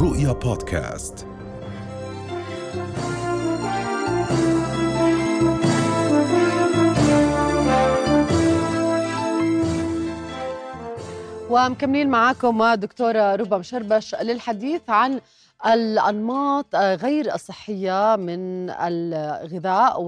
رؤيا بودكاست. ومكملين معاكم دكتورة ربا مشربش للحديث عن الأنماط غير الصحية من الغذاء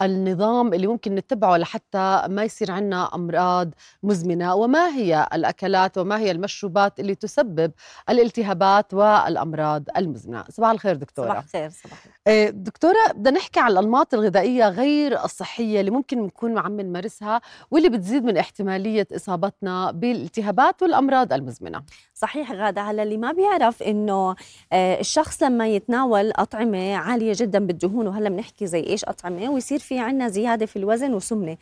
والنظام اللي ممكن نتبعه لحتى ما يصير عندنا أمراض مزمنة. وما هي الأكلات وما هي المشروبات اللي تسبب الالتهابات والأمراض المزمنة؟ صباح الخير دكتورة. صباح الخير صباح إيه، دكتورة بدنا نحكي عن الأنماط الغذائية غير الصحية اللي ممكن نكون عم نمارسها واللي بتزيد من احتمالية إصابتنا بالالتهابات والأمراض المزمنة. صحيح غادة على اللي ما بيعرف إنه آه، الشخص لما يتناول أطعمة عالية جدا بالدهون وهلا بنحكي زي إيش أطعمة ويصير في عنا زيادة في الوزن وسمنة.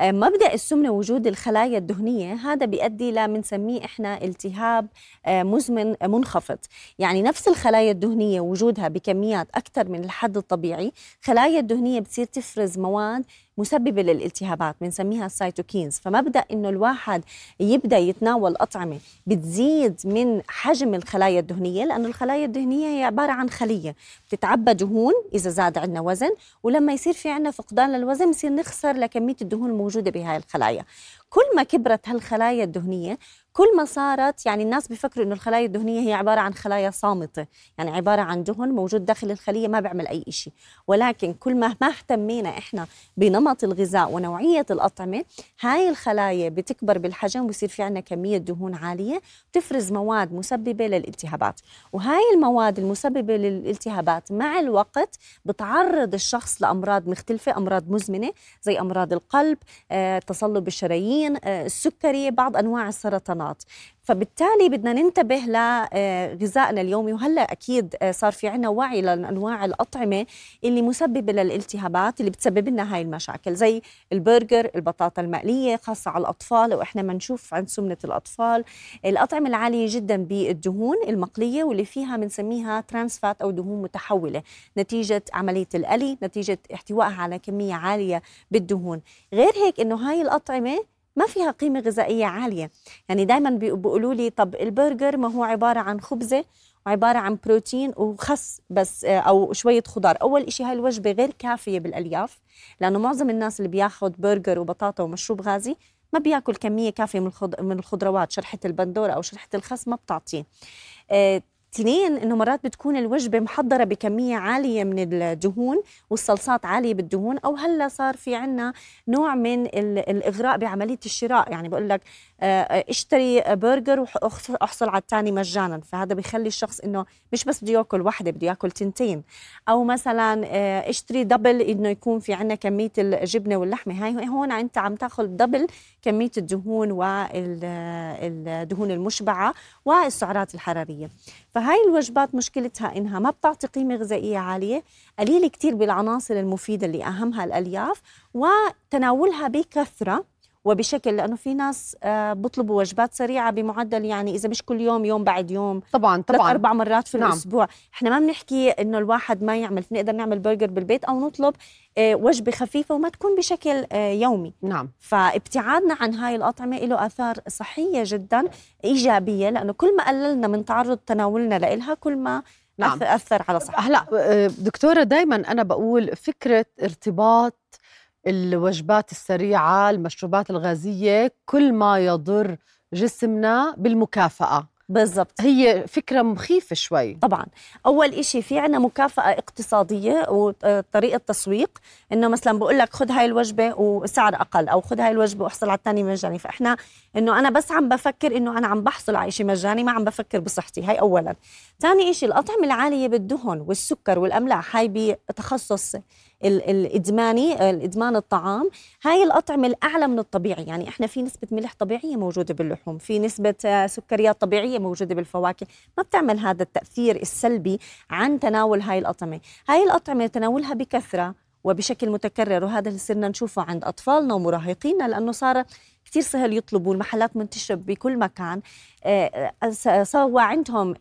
آه، مبدأ السمنة وجود الخلايا الدهنية هذا بيؤدي لمنسميه إحنا التهاب آه، مزمن منخفض. يعني نفس الخلايا الدهنية وجودها بكميات أكثر من الحد الطبيعي خلايا الدهنية بتصير تفرز مواد مسببة للالتهابات بنسميها السيتوكينز فمبدأ إنه الواحد يبدأ يتناول أطعمة بتزيد من حجم الخلايا الدهنية لأنه الخلايا الدهنية هي عبارة عن خلية. بتتعبى دهون إذا زاد عندنا وزن ولما يصير في عندنا فقدان للوزن بصير نخسر لكمية الدهون الموجودة بهاي الخلايا. كل ما كبرت هالخلايا الدهنية كل ما صارت يعني الناس بيفكروا إنه الخلايا الدهنية هي عبارة عن خلايا صامتة يعني عبارة عن دهن موجود داخل الخلية ما بيعمل أي شيء ولكن كل ما ما اهتمينا إحنا بنمط الغذاء ونوعية الأطعمة هاي الخلايا بتكبر بالحجم ويصير في عندنا كمية دهون عالية تفرز مواد مسببة للالتهابات. وهاي المواد المسببة للالتهابات مع الوقت بتعرض الشخص لأمراض مختلفة أمراض مزمنة زي أمراض القلب آه، تصلب الشرايين آه، السكري بعض أنواع السرطانات. فبالتالي بدنا ننتبه لغذائنا اليومي. وهلأ أكيد صار في عنا وعي لأنواع الأطعمة اللي مسببة للالتهابات اللي بتسبب لنا هاي المشاكل زي البرجر البطاطا المقلية خاصة على الأطفال وإحنا ما نشوف عند سمنة الأطفال. الأطعمة العالية جدا بالدهون المقلية واللي فيها بنسميها trans fat أو دهون متحولة نتيجة عملية القلي نتيجة احتوائها على كمية عالية بالدهون. غير هيك إنه هاي الأطعمة ما فيها قيمة غذائية عالية. يعني دايما بيقولوا لي طب البرجر ما هو عبارة عن خبزة وعبارة عن بروتين وخس بس أو شوية خضار. أول إشي هاي الوجبة غير كافية بالألياف لأنه معظم الناس اللي بياخد برجر وبطاطا ومشروب غازي ما بياكل كمية كافية من من الخضروات شرحة البندورة أو شرحة الخس ما بتعطيه. آه، اثنين إنه مرات بتكون الوجبة محضرة بكمية عالية من الدهون والصلصات عالية بالدهون أو هلأ صار في عنا نوع من الإغراء بعملية الشراء. يعني بقول لك آه، اشتري برجر واحصل على الثاني مجانا. فهذا بيخلي الشخص إنه مش بس بده يأكل وحدة بده يأكل تنتين. أو مثلا آه، اشتري double إنه يكون في عنا كمية الجبنة واللحمة. هاي هون أنت عم تأخذ double كمية الدهون والدهون المشبعة والسعرات الحرارية. فهاي الوجبات مشكلتها إنها ما بتعطي قيمة غذائية عالية. قليله كتير بالعناصر المفيدة اللي أهمها الألياف وتناولها بكثرة. وبشكل لأنه في ناس آه، بيطلبوا وجبات سريعة بمعدل يعني إذا مش كل يوم يوم بعد يوم. طبعا طبعا. أربع مرات في نعم. الأسبوع. إحنا ما بنحكي إنه الواحد ما يعمل نقدر نعمل برجر بالبيت أو نطلب آه، وجبة خفيفة وما تكون بشكل آه، يومي. نعم. فابتعادنا عن هاي الأطعمة له آثار صحية جدا إيجابية لأنه كل ما قللنا من تعرض تناولنا لها كل ما نعم. أثر على صحتنا. هلأ دكتورة دائما أنا بقول فكرة ارتباط الوجبات السريعة المشروبات الغازية كل ما يضر جسمنا بالمكافأة. بالضبط. هي فكرة مخيفة شوي. طبعا. أول إشي في عنا مكافأة اقتصادية وطريقة تسويق إنه مثلا بقول لك خذ هاي الوجبة وسعر أقل أو خذ هاي الوجبة واحصل على الثاني مجاني. فإحنا إنه أنا بس عم بفكر إنه أنا عم بحصل على شيء مجاني ما عم بفكر بصحتي. هاي أولا. ثاني إشي الأطعمة العالية بالدهن والسكر والأملاح هاي بتخصص الإدماني الإدمان الطعام هاي الأطعمة الأعلى من الطبيعي. يعني إحنا في نسبة ملح طبيعية موجودة باللحوم في نسبة سكريات طبيعية موجودة بالفواكه. ما بتعمل هذا التأثير السلبي عن تناول هاي الأطعمة. هاي الأطعمة تناولها بكثرة وبشكل متكرر وهذا اللي صرنا نشوفه عند أطفالنا ومراهقينا لأنه صار كتير سهل يطلبوا المحلات منتشرة بكل مكان. سوى عندهم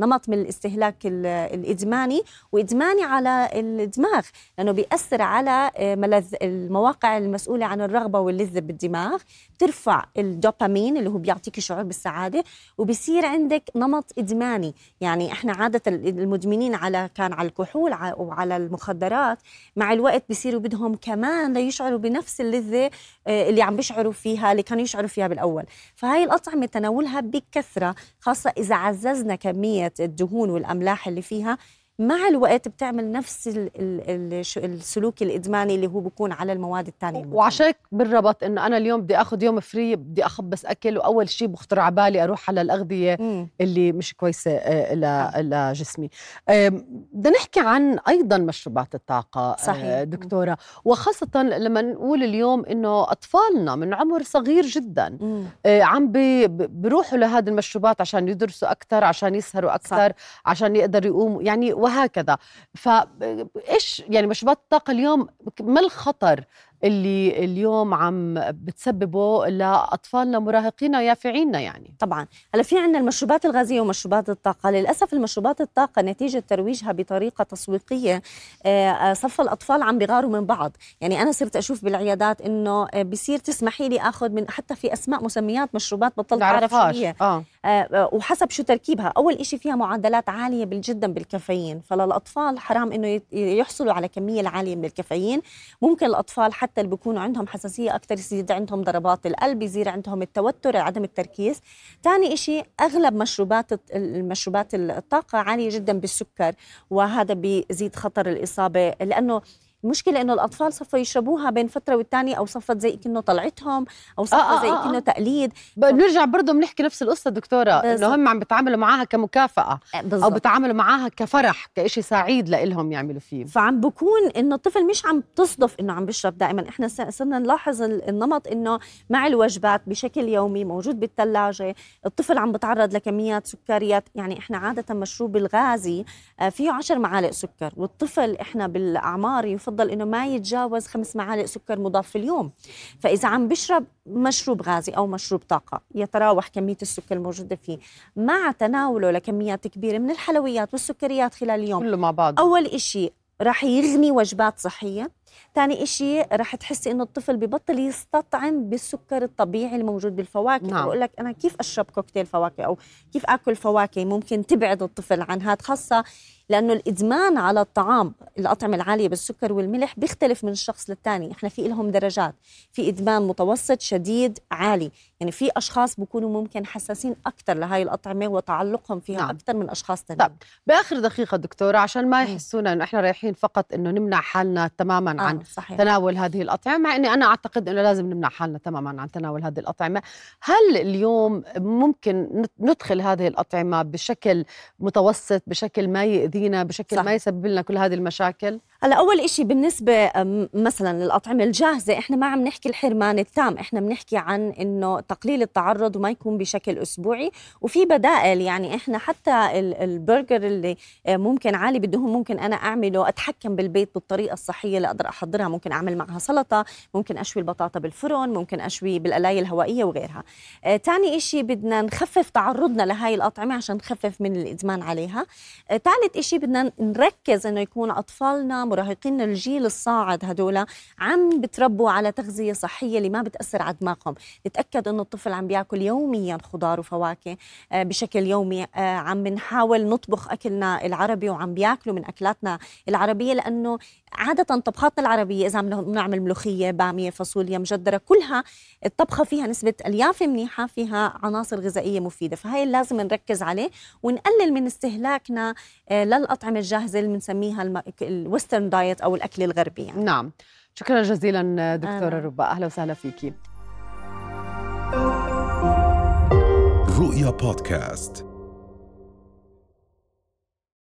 نمط من الاستهلاك الإدماني وإدماني على الدماغ لأنه بيأثر على ملذ المواقع المسؤولة عن الرغبة واللذة بالدماغ. بترفع الدوبامين اللي هو بيعطيك شعور بالسعادة وبصير عندك نمط إدماني. يعني إحنا عادة المدمنين على كان على الكحول وعلى المخدرات. مع الوقت بصيروا بدهم كمان ليشعروا بنفس اللذة اللي عم بيشعروا فيها. اللي كانوا يشعروا فيها بالأول. فهاي الأطعمة تناولها بكثرة خاصة إذا عززنا كمية الدهون والأملاح اللي فيها مع الوقت بتعمل نفس السلوك الإدماني اللي هو بيكون على المواد الثانية وعشان بالربط إنه أنا اليوم بدي آخذ يوم فري بدي اخبص أكل وأول شيء بخطر على بالي أروح على الأغذية مم. اللي مش كويسة آه،. لجسمي بدنا نحكي عن أيضا مشروبات الطاقة آه، صحيح. دكتورة وخاصة لما نقول اليوم إنه أطفالنا من عمر صغير جدا مم. آه، عم بيروحوا لهذه المشروبات عشان يدرسوا أكثر عشان يسهروا أكثر عشان يقدروا يقوموا يعني وهكذا. فايش يعني مشروبات الطاقة اليوم؟ ما الخطر؟ اللي اليوم عم بتسببه لأطفالنا مراهقينا يافعينا يعني. طبعا. هلا في عندنا المشروبات الغازية ومشروبات الطاقة. للأسف المشروبات الطاقة نتيجة ترويجها بطريقة تسويقية. آه، آه، صف الأطفال عم بيغاروا من بعض. يعني أنا صرت أشوف بالعيادات إنه آه، بصير تسمحي لي آخذ من حتى في أسماء مسميات مشروبات بطلت أعرف شو هي. آه. وحسب شو تركيبها. أول شيء فيها معدلات عالية جدا بالكافيين. فللأطفال حرام إنه يحصلوا على كمية العاليه من الكافيين. ممكن الأطفال حتى حتى اللي بيكونوا عندهم حساسية أكثر يزيد عندهم ضربات القلب يزيد عندهم التوتر عدم التركيز. ثاني شيء أغلب مشروبات المشروبات الطاقة عالية جدا بالسكر وهذا بيزيد خطر الإصابة لأنه المشكلة إنه الأطفال صفوا يشربوها بين فترة والتانية أو صفت زي كأنه طلعتهم أو صفت آه, آه، زي آه كأنه آه. تقليد بنرجع برضه بنحكي نفس القصة دكتورة إنه هم عم بيتعاملوا معاها كمكافأة بالزبط. أو بيتعاملوا معاها كفرح كإشي سعيد لإلهم يعملوا فيه. فعم بكون إنه الطفل مش عم تصدف إنه عم بيشرب دائما. إحنا صرنا نلاحظ النمط إنه مع الوجبات بشكل يومي موجود بالثلاجة الطفل عم بتعرض لكميات سكريات. يعني إحنا عادة مشروب الغازي آه، فيه 10 معالق سكر والطفل إحنا بالأعمار يفضل يفضل إنه ما يتجاوز خمس معالق سكر مضاف في اليوم. فإذا عم بشرب مشروب غازي أو مشروب طاقة يتراوح كمية السكر الموجودة فيه مع تناوله لكميات كبيرة من الحلويات والسكريات خلال اليوم. كله مع بعض أول شيء راح يغني وجبات صحية. ثاني إشي رح تحسي إنه الطفل ببطل يستطعم بالسكر الطبيعي الموجود بالفواكه. نعم. بقول لك أنا كيف أشرب كوكتيل فواكه أو كيف أكل فواكه ممكن تبعد الطفل عن هذا خاصة لأنه الإدمان على الطعام الأطعمة العالية بالسكر والملح بيختلف من شخص للثاني إحنا في لهم درجات. في إدمان متوسط شديد عالي. يعني في أشخاص بيكونوا ممكن حساسين أكثر لهي الأطعمة وتعلقهم فيها نعم. أكثر من أشخاص ثانيين طب بآخر دقيقة دكتورة عشان ما يحسونا إنه إحنا رايحين فقط إنه نمنع حالنا تماما آه عن صحيح. تناول هذه الأطعمة مع إني أنا أعتقد إنه لازم نمنع حالنا تماما عن تناول هذه الأطعمة هل اليوم ممكن ندخل هذه الأطعمة بشكل متوسط بشكل ما يؤذي يأذينا بشكل صح. ما يسبب لنا كل هذه المشاكل هلا أول إشي بالنسبة مثلا للأطعمة الجاهزة إحنا ما عم نحكي الحرمان التام إحنا بنحكي عن إنه تقليل التعرض وما يكون بشكل أسبوعي وفي بدائل يعني إحنا حتى البرجر اللي آه، ممكن عالي بالدهون ممكن أنا أعمله أتحكم بالبيت بالطريقة الصحية اللي أقدر أحضرها ممكن أعمل معها سلطة ممكن أشوي البطاطا بالفرن ممكن أشوي بالقلاية الهوائية وغيرها. آه إشي بدنا نخفف تعرضنا لهي الأطعمة عشان نخفف من الإدمان عليها. آه إشي بدنا نركز إنه يكون أطفالنا مراهقين الجيل الصاعد هدول عم بتربوا على تغذية صحية اللي ما بتأثر على دماغهم. نتأكد إنه الطفل عم بياكل يوميا خضار وفواكه آه، بشكل يومي. آه، عم بنحاول نطبخ أكلنا العربي وعم بياكلوا من أكلاتنا العربية لأنه عادة طبخاتنا العربية إذا بنعمل ملوخية بامية فاصوليا مجدرة كلها الطبخة فيها نسبة الياف منيحة فيها عناصر غذائية مفيدة فهي لازم نركز عليه ونقلل من استهلاكنا آه، للأطعمة الجاهزة اللي بنسميها ال western diet أو الأكل الغربي يعني. نعم شكرا جزيلا دكتورة آه. ربا أهلا وسهلا فيكي رؤيا بودكاست